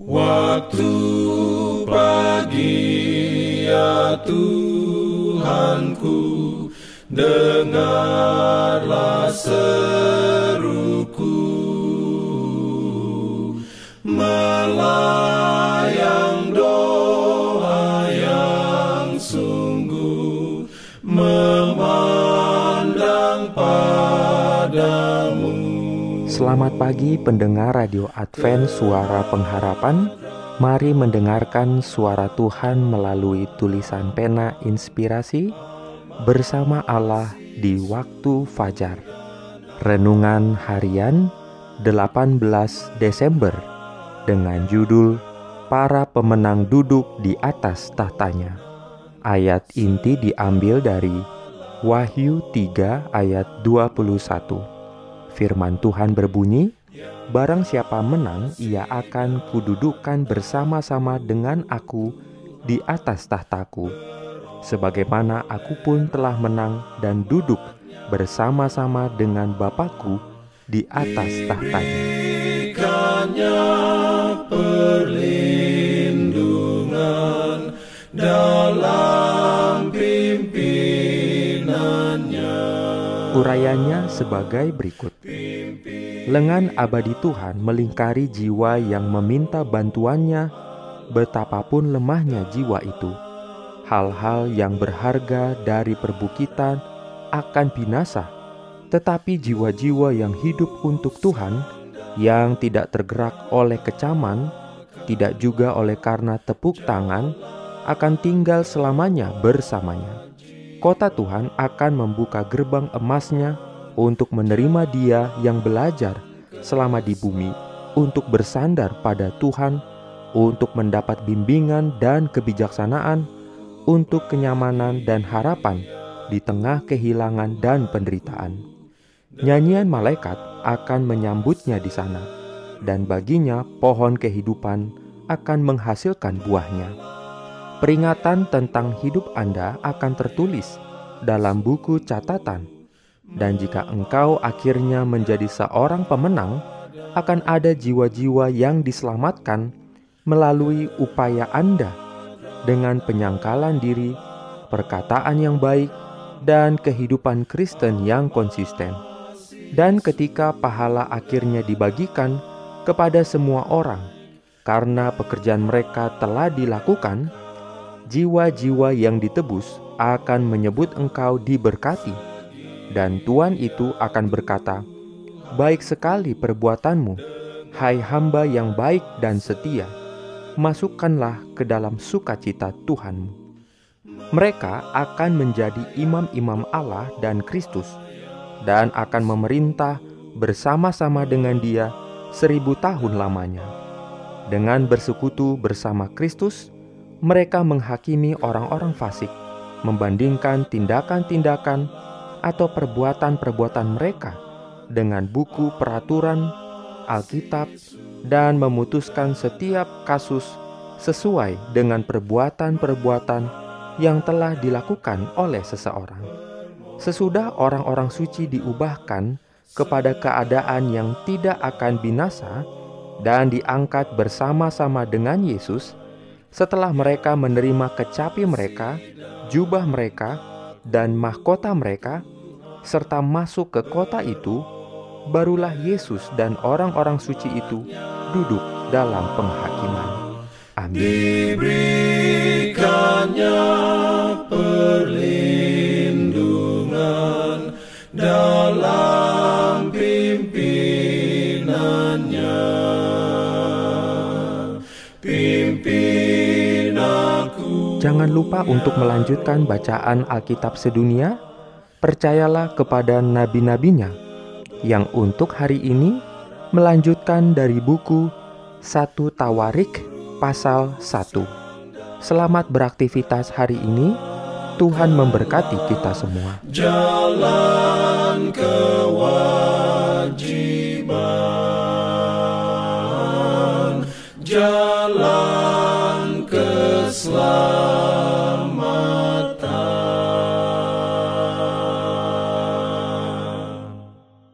Waktu pagi ya Tuhanku Dengarlah seruku. Melayang Selamat pagi pendengar Radio Advent Suara Pengharapan. Mari mendengarkan suara Tuhan melalui tulisan pena inspirasi Bersama Allah di waktu fajar. Renungan harian 18 Desember Dengan judul Para pemenang duduk di atas tahtanya. Ayat inti diambil dari Wahyu 3 ayat 21 Firman Tuhan berbunyi, Barang siapa menang, ia akan kududukan bersama-sama dengan aku di atas tahtaku. Sebagaimana aku pun telah menang dan duduk bersama-sama dengan Bapakku di atas tahtanya. Urayanya sebagai berikut. Lengan abadi Tuhan melingkari jiwa yang meminta bantuannya, betapapun lemahnya jiwa itu. Hal-hal yang berharga dari perbukitan akan binasa, tetapi jiwa-jiwa yang hidup untuk Tuhan, yang tidak tergerak oleh kecaman, tidak juga oleh karena tepuk tangan, akan tinggal selamanya bersamanya. Kota Tuhan akan membuka gerbang emasnya untuk menerima dia yang belajar selama di bumi untuk bersandar pada Tuhan, untuk mendapat bimbingan dan kebijaksanaan, untuk kenyamanan dan harapan di tengah kehilangan dan penderitaan. Nyanyian malaikat akan menyambutnya di sana, dan baginya pohon kehidupan akan menghasilkan buahnya. Peringatan tentang hidup Anda akan tertulis dalam buku catatan dan jika engkau akhirnya menjadi seorang pemenang, akan ada jiwa-jiwa yang diselamatkan melalui upaya Anda dengan penyangkalan diri, perkataan yang baik, dan kehidupan Kristen yang konsisten. Dan ketika pahala akhirnya dibagikan kepada semua orang, karena pekerjaan mereka telah dilakukan, jiwa-jiwa yang ditebus akan menyebut engkau diberkati dan Tuhan itu akan berkata, "Baik sekali perbuatanmu, hai hamba yang baik dan setia. Masukkanlah ke dalam sukacita Tuhanmu." Mereka akan menjadi imam-imam Allah dan Kristus, dan akan memerintah bersama-sama dengan Dia seribu tahun lamanya. Dengan bersekutu bersama Kristus, mereka menghakimi orang-orang fasik, membandingkan tindakan-tindakan atau perbuatan-perbuatan mereka dengan buku peraturan Alkitab dan memutuskan setiap kasus sesuai dengan perbuatan-perbuatan yang telah dilakukan oleh seseorang. Sesudah orang-orang suci diubahkan kepada keadaan yang tidak akan binasa dan diangkat bersama-sama dengan Yesus, setelah mereka menerima kecapi mereka, jubah mereka, dan mahkota mereka, serta masuk ke kota itu, barulah Yesus dan orang-orang suci itu duduk dalam penghakiman. Amin. Perlindungan dalam Jangan lupa untuk melanjutkan bacaan Alkitab sedunia. Percayalah kepada nabi-nabinya yang untuk hari ini melanjutkan dari buku 1 Tawarik pasal 1. Selamat beraktivitas hari ini. Tuhan memberkati kita semua. Jalan kewajiban. Jalan keselamatan.